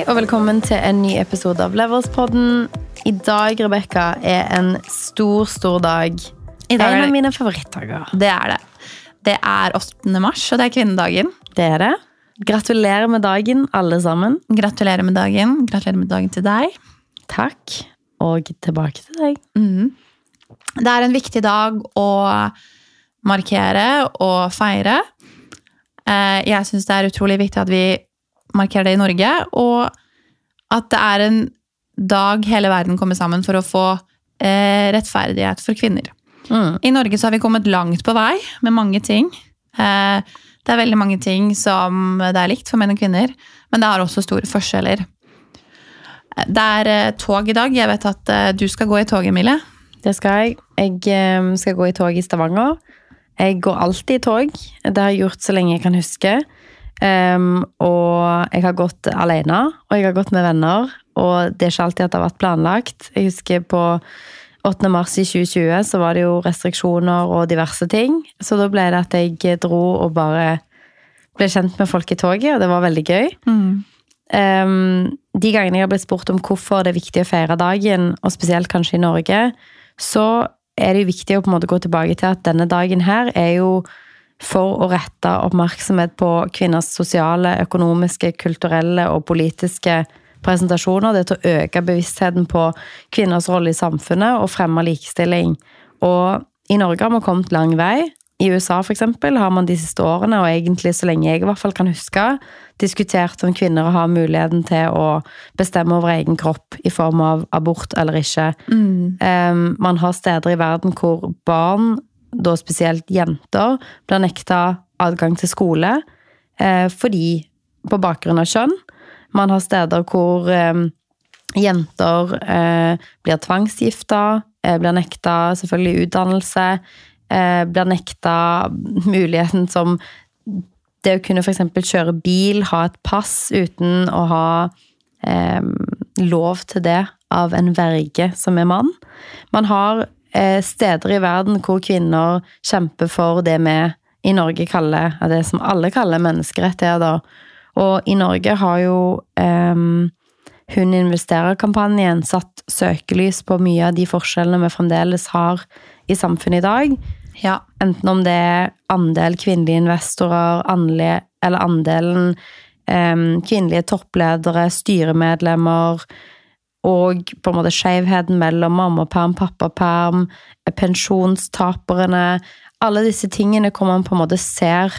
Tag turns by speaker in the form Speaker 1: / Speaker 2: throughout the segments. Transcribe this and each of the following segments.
Speaker 1: Hei og velkommen til en ny episode av Leverspodden. I dag, Rebekka, er en stor, stor dag.
Speaker 2: I dag
Speaker 1: en av mine favorittdager.
Speaker 2: Det er det. Det er 8. mars, og det er kvinnedagen.
Speaker 1: Det er det. Gratulerer med dagen, alle sammen.
Speaker 2: Gratulerer med dagen. Gratulerer med dagen til deg.
Speaker 1: Takk. Og tilbake til deg.
Speaker 2: Mm. Det er en viktig dag å markere og feire. Eh, Jeg syns det er utrolig viktig at vi markerer det i Norge, og at det er en dag hele verden kommer sammen for å få eh, rettferdighet for kvinner.
Speaker 1: Mm.
Speaker 2: I Norge så har vi kommet langt på vei med mange ting. Eh, Det er veldig mange ting som det er likt for menn og kvinner, men det har også store forskjeller. Eh, Det er eh, tog i dag. Jeg vet at eh, du skal gå i tog, Emilie.
Speaker 1: Det skal jeg. Jeg eh, skal gå i tog i Stavanger. Jeg går alltid i tog. Det har jeg gjort så lenge jeg kan huske. Um, og jeg har gått alene, og jeg har gått med venner. Og det er ikke alltid at det har vært planlagt. Jeg husker på 8. mars i 2020 så var det jo restriksjoner og diverse ting. Så da ble det at jeg dro og bare ble kjent med folk i toget, og det var veldig gøy. Um, de gangene jeg har blitt spurt om hvorfor det er viktig å feire dagen, og spesielt kanskje i Norge, så er det jo viktig å på en måte gå tilbake til at denne dagen her er jo for å rette oppmerksomhet på kvinners sosiale, økonomiske, kulturelle og politiske presentasjoner. Det er til å øke bevisstheten på kvinners rolle i samfunnet og fremme likestilling. Og i Norge har vi kommet lang vei. I USA for eksempel, har man de siste årene, og egentlig så lenge jeg i hvert fall kan huske, diskutert om kvinner har muligheten til å bestemme over egen kropp i form av abort eller ikke. Um, man har steder i verden hvor barn, da spesielt jenter, blir nekta adgang til skole eh, fordi på bakgrunn av kjønn. Man har steder hvor eh, jenter eh, blir tvangsgifta, eh, blir nekta selvfølgelig utdannelse, eh, blir nekta muligheten som det å kunne f.eks. kjøre bil, ha et pass uten å ha eh, lov til det av en verge som er mann. Man har steder i verden hvor kvinner kjemper for det vi i Norge kaller, det som alle kaller menneskerettigheter. Og i Norge har jo um, Hun investerer-kampanjen satt søkelys på mye av de forskjellene vi fremdeles har i samfunnet i dag.
Speaker 2: Ja.
Speaker 1: Enten om det er andel kvinnelige investorer, andel, eller andelen um, kvinnelige toppledere, styremedlemmer, og på en måte skjevheten mellom mammaperm, pappaperm, pensjonstaperne Alle disse tingene hvor man på en måte ser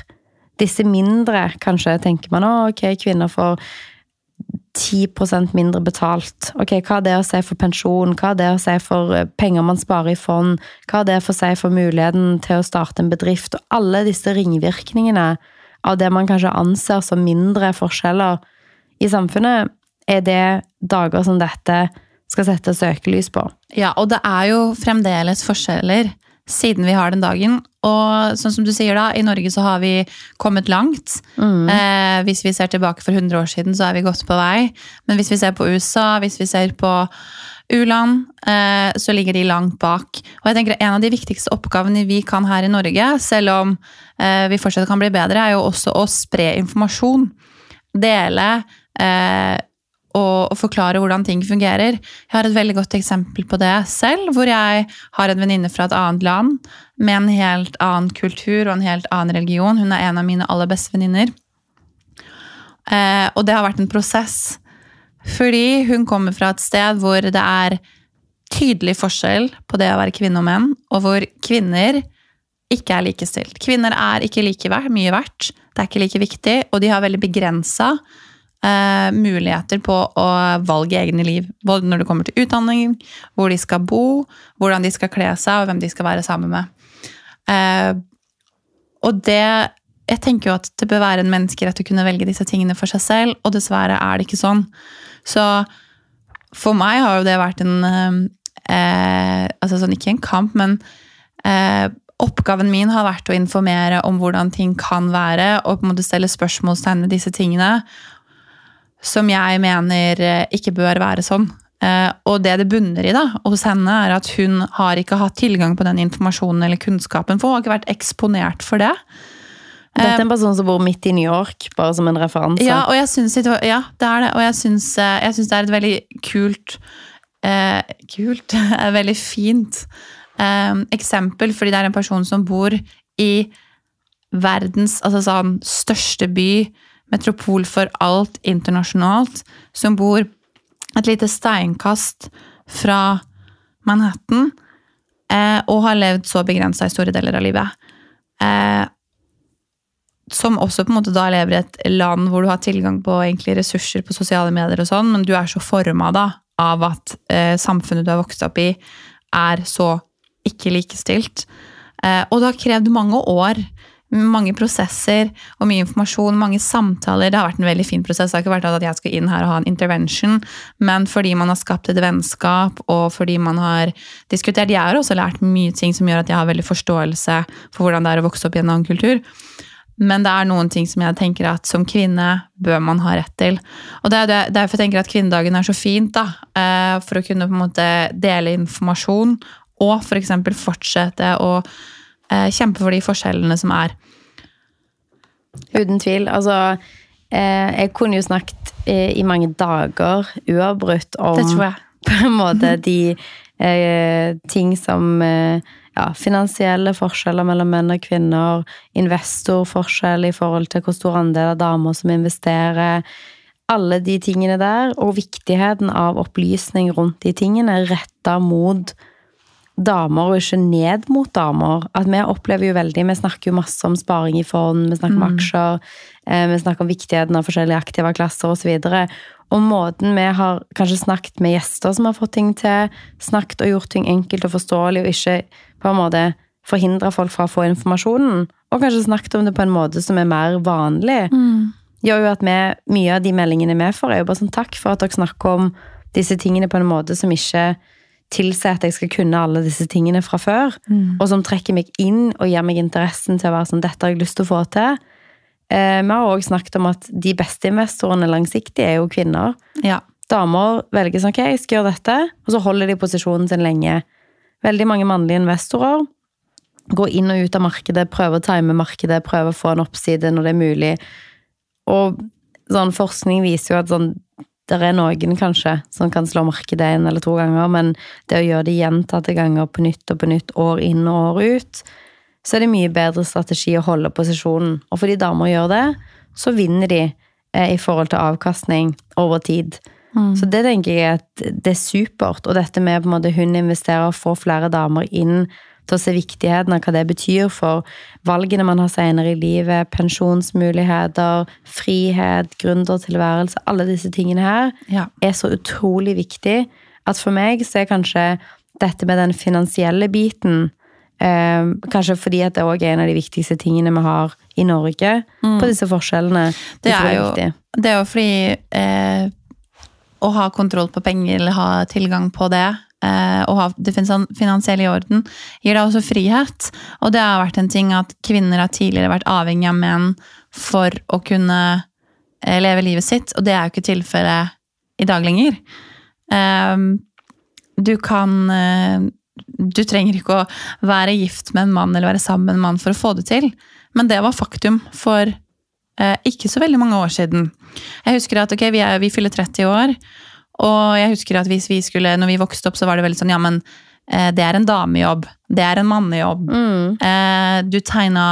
Speaker 1: disse mindre, kanskje tenker man å, ok, kvinner får 10% mindre betalt. Ok, Hva er det å si for pensjon? Hva er det å si for eh, penger man sparer i fond? Hva er det for å si for muligheten til å starte en bedrift? Og alle disse ringvirkningene av det man kanskje anser som mindre forskjeller i samfunnet, er det dager som dette skal sette søkelys på.
Speaker 2: ja, og det er jo fremdeles forskjeller siden vi har den dagen. Og sånn som du sier da, i Norge så har vi kommet langt. Eh, hvis vi ser tilbake for 100 år siden, så er vi godt på vei. Men hvis vi ser på USA, hvis vi ser på u-land, eh, så ligger de langt bak. Og jeg tenker En av de viktigste oppgavene vi kan her i Norge, selv om eh, vi fortsatt kan bli bedre, er jo også å spre informasjon. Dele eh, og, og forklare hvordan ting fungerer. Jeg har et veldig godt eksempel på det selv, hvor jeg har en venninne fra et annet land med en helt annen kultur og en helt annen religion. Hun er en av mine aller beste venninner. Eh, og det har vært en prosess. Fordi hun kommer fra et sted hvor det er tydelig forskjell på det å være kvinne og menn, og hvor kvinner ikke er likestilt. Kvinner er ikke like mye verdt, det er ikke like viktig, og de har veldig begrensa eh, muligheter på å valge egne liv. Både når det kommer til utdanning, hvor de skal bo, hvordan de skal kle seg, og hvem de skal være sammen med. Eh, og det Jeg tenker jo at det bør være en menneskerett å kunne velge disse tingene for seg selv, og dessverre er det ikke sånn. Så for meg har jo det vært en eh, eh, Altså sånn, ikke en kamp, men eh, oppgaven min har vært å informere om hvordan ting kan være, og på en måte stelle spørsmålstegn ved disse tingene som jeg mener eh, ikke bør være sånn. Eh, og det det bunner i da, hos henne, er at hun har ikke hatt tilgang på den informasjonen eller kunnskapen, for hun har ikke vært eksponert for det.
Speaker 1: Dette er en person som bor midt i New York, bare som en referanse.
Speaker 2: Ja, og jeg syns, ja, det er det. Og jeg syns, eh, jeg syns det er et veldig kult eh, Kult? Veldig fint eh, eksempel, fordi det er en person som bor i verdens altså sånn, største by, metropol for alt internasjonalt, som bor et lite steinkast fra Manhattan, eh, og har levd så begrensa i store deler av livet. Eh, som også på en måte da lever i et land hvor du har tilgang på ressurser på sosiale medier, og sånn, men du er så forma av at eh, samfunnet du har vokst opp i, er så ikke likestilt. Eh, og det har krevd mange år, mange prosesser og mye informasjon, mange samtaler. Det har vært en veldig fin prosess. Det har ikke vært at jeg skal inn her og ha en intervention, men fordi man har skapt et vennskap, og fordi man har diskutert Jeg har også lært mye ting som gjør at jeg har veldig forståelse for hvordan det er å vokse opp i en annen kultur. Men det er noen ting som jeg tenker at som kvinne bør man ha rett til. Og det er derfor jeg tenker at kvinnedagen er så fint, da. Eh, for å kunne på en måte dele informasjon, og f.eks. For fortsette å kjempe for de forskjellene som er.
Speaker 1: Uten tvil. Altså, eh, jeg kunne jo snakket i mange dager uavbrutt om på en måte de ting som ja, finansielle forskjeller mellom menn og kvinner, investorforskjell i forhold til hvor stor andel av damer som investerer, alle de tingene der, og viktigheten av opplysning rundt de tingene retta mot damer, og ikke ned mot damer. At vi opplever jo veldig Vi snakker jo masse om sparing i fond, vi snakker om mm. aksjer, eh, vi snakker om viktigheten av forskjellige aktive klasser osv. Og, og måten vi har kanskje snakket med gjester som har fått ting til, snakket og gjort ting enkelt og forståelig, og ikke på en måte forhindra folk fra å få informasjonen, og kanskje snakket om det på en måte som er mer vanlig, mm. gjør jo at vi, mye av de meldingene vi får, er jo bare sånn takk for at dere snakker om disse tingene på en måte som ikke tilsier at jeg skal kunne alle disse tingene fra før, mm. og som trekker meg inn og gir meg interessen til å være sånn Dette har jeg lyst til å få til. Eh, vi har òg snakket om at de beste investorene langsiktig er jo kvinner.
Speaker 2: Ja.
Speaker 1: Damer velger sånn Ok, jeg skal gjøre dette, og så holder de posisjonen sin lenge. Veldig mange mannlige investorer går inn og ut av markedet, prøver å time markedet, prøver å få en oppside når det er mulig. Og sånn forskning viser jo at sånn det er noen kanskje som kan slå markedet én eller to ganger, men det å gjøre det gjentatte ganger på nytt og på nytt, år inn og år ut, så er det mye bedre strategi å holde posisjonen. Og fordi damer gjør det, så vinner de eh, i forhold til avkastning over tid. Mm. Så det tenker jeg at det er supert. Og dette med på en måte hun investerer og får flere damer inn til å se viktigheten av hva det betyr for valgene man har senere i livet, pensjonsmuligheter, frihet, gründertilværelse, alle disse tingene her,
Speaker 2: ja.
Speaker 1: er så utrolig viktig at for meg så er kanskje dette med den finansielle biten eh, Kanskje fordi at det òg er en av de viktigste tingene vi har i Norge mm. på disse forskjellene.
Speaker 2: Det, er, jo, det er jo fordi eh, å ha kontroll på penger eller ha tilgang på det, eh, og ha det finansielle i orden, gir deg også frihet. Og det har vært en ting at kvinner har tidligere vært avhengig av menn for å kunne eh, leve livet sitt, og det er jo ikke tilfellet i dag lenger. Ehm, du kan eh, Du trenger ikke å være gift med en mann eller være sammen med en mann for å få det til, men det var faktum for ikke så veldig mange år siden. Jeg husker at ok, vi, er, vi fyller 30 år, og jeg husker at hvis vi skulle, når vi vokste opp, så var det veldig sånn ja, men eh, det er en damejobb. Det er en mannejobb.
Speaker 1: Mm.
Speaker 2: Eh, du tegna,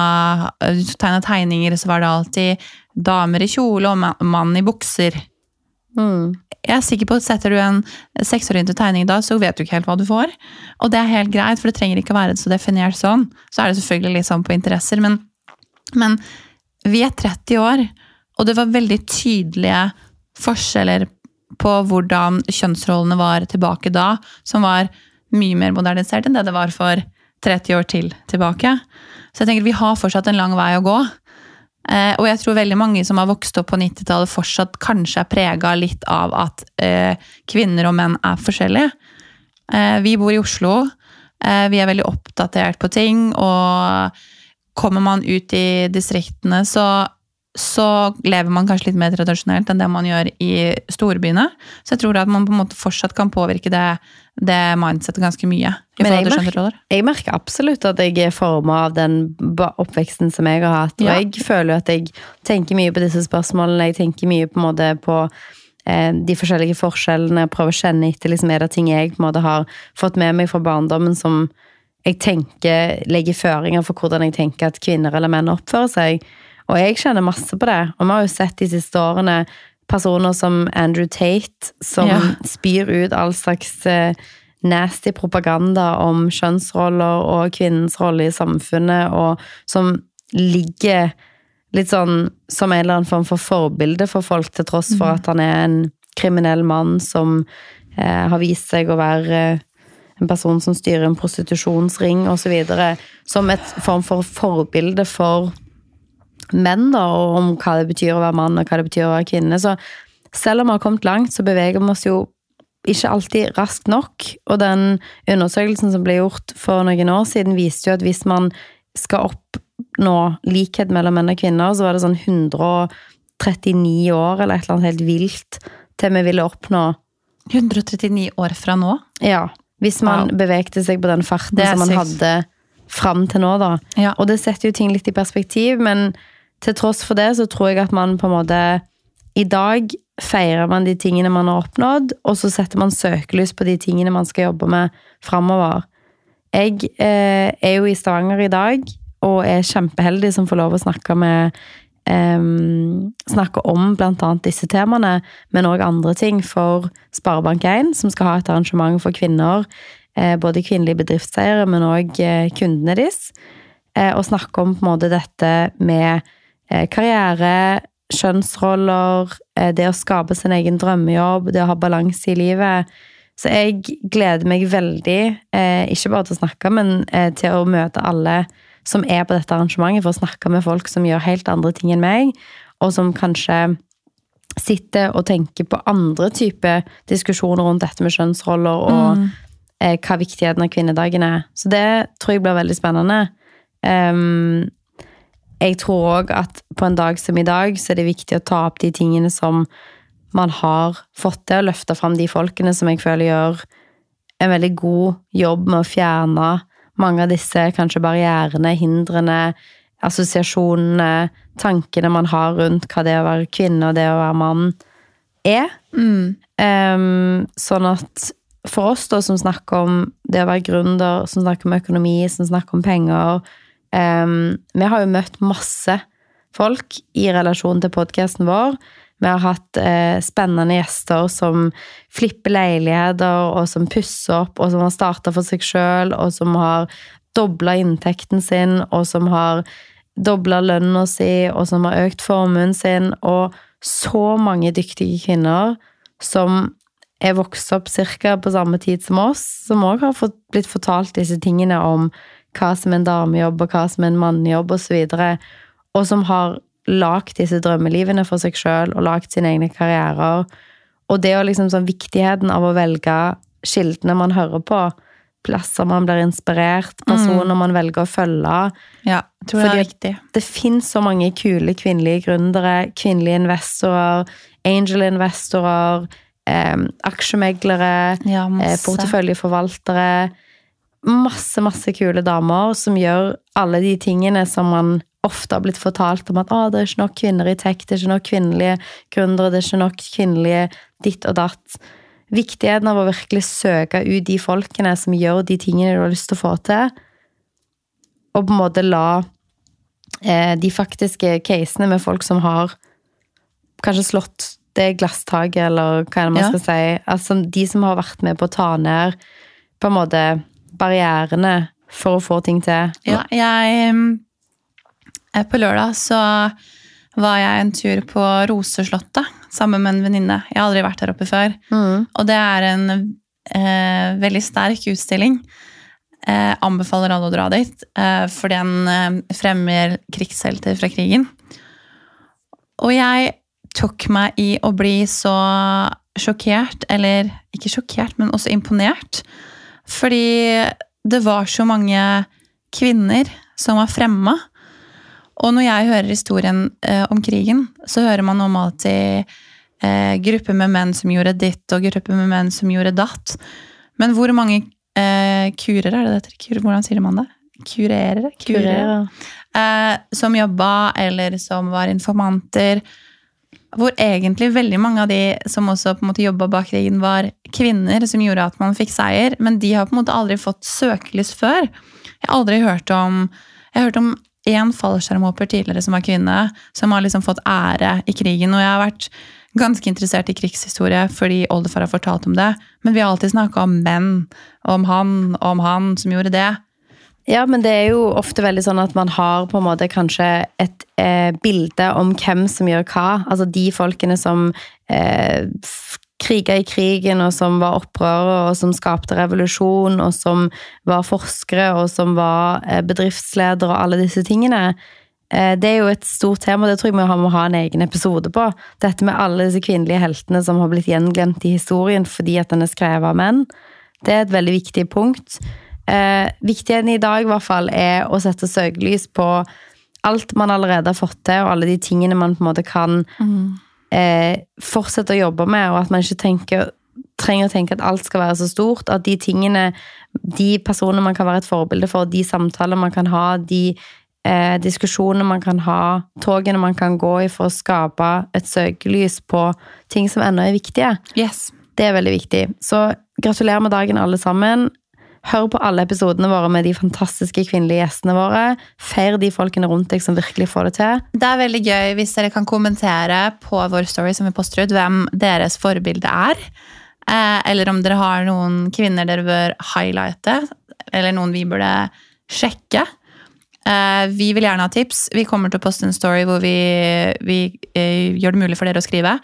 Speaker 2: du tegna tegninger, så var det alltid damer i kjole og mann i bukser.
Speaker 1: Mm.
Speaker 2: Jeg er sikker på at Setter du en seksorientert tegning da, så vet du ikke helt hva du får. Og det er helt greit, for det trenger ikke å være så definert sånn. Så er det selvfølgelig litt sånn på interesser, men, men vi er 30 år, og det var veldig tydelige forskjeller på hvordan kjønnsrollene var tilbake da, som var mye mer modernisert enn det det var for 30 år til tilbake. Så jeg tenker vi har fortsatt en lang vei å gå. Eh, og jeg tror veldig mange som har vokst opp på 90-tallet, fortsatt kanskje er prega litt av at eh, kvinner og menn er forskjellige. Eh, vi bor i Oslo. Eh, vi er veldig oppdatert på ting. Og kommer man ut i distriktene, så så lever man kanskje litt mer tradisjonelt enn det man gjør i storbyene. Så jeg tror at man på en måte fortsatt kan påvirke det, det mindsettet ganske mye.
Speaker 1: Men jeg merker-. Jeg merker absolutt at jeg er forma av den oppveksten som jeg har hatt. Og
Speaker 2: Ja.
Speaker 1: jeg føler jo at jeg tenker mye på disse spørsmålene. Jeg tenker mye på, en måte på eh, de forskjellige forskjellene. Prøver å kjenne etter liksom, er det ting jeg på en måte har fått med meg fra barndommen som jeg tenker legger føringer for hvordan jeg tenker at kvinner eller menn oppfører seg. Og jeg kjenner masse på det. Og vi har jo sett de siste årene personer som Andrew Tate, som
Speaker 2: Ja.
Speaker 1: spyr ut all slags eh, nasty propaganda om kjønnsroller og kvinnens rolle i samfunnet, og som ligger litt sånn som en eller annen form for forbilde for folk, til tross for at han er en kriminell mann som eh, har vist seg å være eh, en person som styrer en prostitusjonsring osv. Som et form for forbilde for menn, da, og om hva det betyr å være mann, og hva det betyr å være kvinne. Så selv om vi har kommet langt, så beveger vi oss jo ikke alltid raskt nok. Og den undersøkelsen som ble gjort for noen år siden, viste jo at hvis man skal oppnå likhet mellom menn og kvinner, så var det sånn 139 år eller et eller annet helt vilt til vi ville oppnå
Speaker 2: 139 år fra nå.
Speaker 1: Ja. Hvis man
Speaker 2: Wow.
Speaker 1: bevegte seg på den farten som man
Speaker 2: sykt.
Speaker 1: hadde fram til nå, da.
Speaker 2: Ja.
Speaker 1: Og det setter jo ting litt i perspektiv, men til tross for det så tror jeg at man på en måte I dag feirer man de tingene man har oppnådd, og så setter man søkelys på de tingene man skal jobbe med framover. Jeg eh, er jo i Stavanger i dag, og er kjempeheldig som får lov å snakke med eh, snakke om annet disse temaene, men òg andre ting for Sparebank1, som skal ha et arrangement for kvinner. eh, Både kvinnelige bedriftseiere, men òg kundene deres. eh, Og snakke om på en måte dette med eh, karriere, kjønnsroller, eh, det å skape sin egen drømmejobb, det å ha balanse i livet. Så jeg gleder meg veldig, eh, ikke bare til å snakke, men eh, til å møte alle som er på dette arrangementet, for å snakke med folk som gjør helt andre ting enn meg, og som kanskje sitter og tenker på andre typer diskusjoner rundt dette med kjønnsroller og mm. hva viktigheten av kvinnedagen er. Så det tror jeg blir veldig spennende. Ehm, jeg tror òg at på en dag som i dag, så er det viktig å ta opp de tingene som man har fått til, og løfte fram de folkene som jeg føler gjør en veldig god jobb med å fjerne mange av disse kanskje barrierene, hindrene, assosiasjonene, tankene man har rundt hva det å være kvinne og det å være mann er.
Speaker 2: Mm.
Speaker 1: Um, sånn at for oss da, som snakker om det å være gründer, som snakker om økonomi, som snakker om penger ehm, Vi har jo møtt masse folk i relasjon til podkasten vår. Vi har hatt eh, spennende gjester som flipper leiligheter, og som pusser opp, og som har starta for seg sjøl, og som har dobla inntekten sin, og som har dobla lønna si, og som har økt formuen sin, og så mange dyktige kvinner som er vokst opp ca. på samme tid som oss, som òg har fått, blitt fortalt disse tingene om hva som er en damejobb, og hva som er en mannejobb, osv., og, og som har lagd disse drømmelivene for seg sjøl, og lagd sine egne karrierer. Og det er liksom sånn viktigheten av å velge kildene man hører på, plasser man blir inspirert, personer man velger å følge.
Speaker 2: Ja, jeg tror det er
Speaker 1: Fordi-
Speaker 2: viktig.
Speaker 1: Det fins så mange kule kvinnelige gründere, kvinnelige investorer, angel-investorer, eh, aksjemeglere,
Speaker 2: Ja,
Speaker 1: eh, porteføljeforvaltere. Masse, masse kule damer som gjør alle de tingene som man ofte har blitt fortalt om at å, det er ikke nok kvinner i tech, det er ikke nok kvinnelige gründere, det er ikke nok kvinnelige ditt og datt. Viktigheten av å virkelig søke ut de folkene som gjør de tingene du har lyst til å få til, og på en måte la eh, de faktiske casene med folk som har kanskje slått det glasstaket, eller hva er det man
Speaker 2: Ja.
Speaker 1: skal si. Altså de som har vært med på å ta ned på en måte barrierene for å få ting til.
Speaker 2: Ja, jeg mm, eh, På lørdag så var jeg en tur på Roseslottet sammen med en venninne. Jeg har aldri vært der oppe før.
Speaker 1: Mm.
Speaker 2: Og det er en eh, veldig sterk utstilling. Eh, anbefaler alle å dra dit, eh, for den eh, fremmer krigshelter fra krigen. Og jeg tok meg i å bli så sjokkert, eller ikke sjokkert, men også imponert. Fordi det var så mange kvinner som var fremma. Og når jeg hører historien eh, om krigen, så hører man om alltid eh, grupper med menn som gjorde ditt, og grupper med menn som gjorde datt. Men hvor mange eh, kurer er det dette? Kur, hvordan sier man det? Kurere?
Speaker 1: Kurere.
Speaker 2: Eh, som jobba, eller som var informanter. Hvor egentlig veldig mange av de som også på en måte jobba bak krigen, var kvinner som gjorde at man fikk seier. Men de har på en måte aldri fått søkelys før. Jeg har aldri hørt om Jeg har hørt om én fallskjermhopper tidligere som var kvinne, som har liksom fått ære i krigen. Og jeg har vært ganske interessert i krigshistorie fordi oldefar har fortalt om det. Men vi har alltid snakka om menn, om han, om han som gjorde det.
Speaker 1: Ja, men det er jo ofte veldig sånn at man har på en måte kanskje et eh, bilde om hvem som gjør hva. Altså de folkene som eh, kriga i krigen, og som var opprørere, og som skapte revolusjon, og som var forskere, og som var eh, bedriftsledere, og alle disse tingene. Eh, det er jo et stort tema, det tror jeg vi må ha en egen episode på. Dette med alle disse kvinnelige heltene som har blitt gjenglemt i historien fordi at den er skrevet av menn. Det er et veldig viktig punkt. Eh, viktigheten i dag i hvert fall er å sette søkelys på alt man allerede har fått til, og alle de tingene man på en måte kan mm. eh, fortsette å jobbe med, og at man ikke tenker, trenger å tenke at alt skal være så stort. At de tingene, de personene man kan være et forbilde for, de samtaler man kan ha, de eh, diskusjonene man kan ha, togene man kan gå i for å skape et søkelys på ting som ennå er viktige.
Speaker 2: Yes.
Speaker 1: Det er veldig viktig. Så gratulerer med dagen, alle sammen. Hør på alle episodene våre med de fantastiske kvinnelige gjestene våre. Feir de folkene rundt deg som virkelig får det til.
Speaker 2: Det er veldig gøy hvis dere kan kommentere på vår story som vi poster ut, hvem deres forbilde er. Eh, eller om dere har noen kvinner dere bør highlighte, eller noen vi burde sjekke. Eh, vi vil gjerne ha tips. Vi kommer til å poste en story hvor vi, vi eh, gjør det mulig for dere å skrive.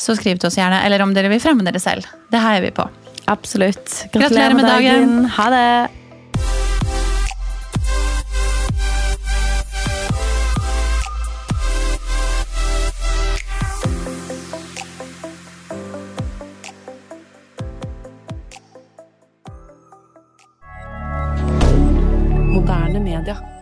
Speaker 2: Så skriv til oss gjerne. Eller om dere vil fremme dere selv. Det heier vi på.
Speaker 1: Absolutt.
Speaker 2: Gratulerer, Gratulerer med, med dagen. dagen.
Speaker 1: Ha det.
Speaker 3: Moderne media.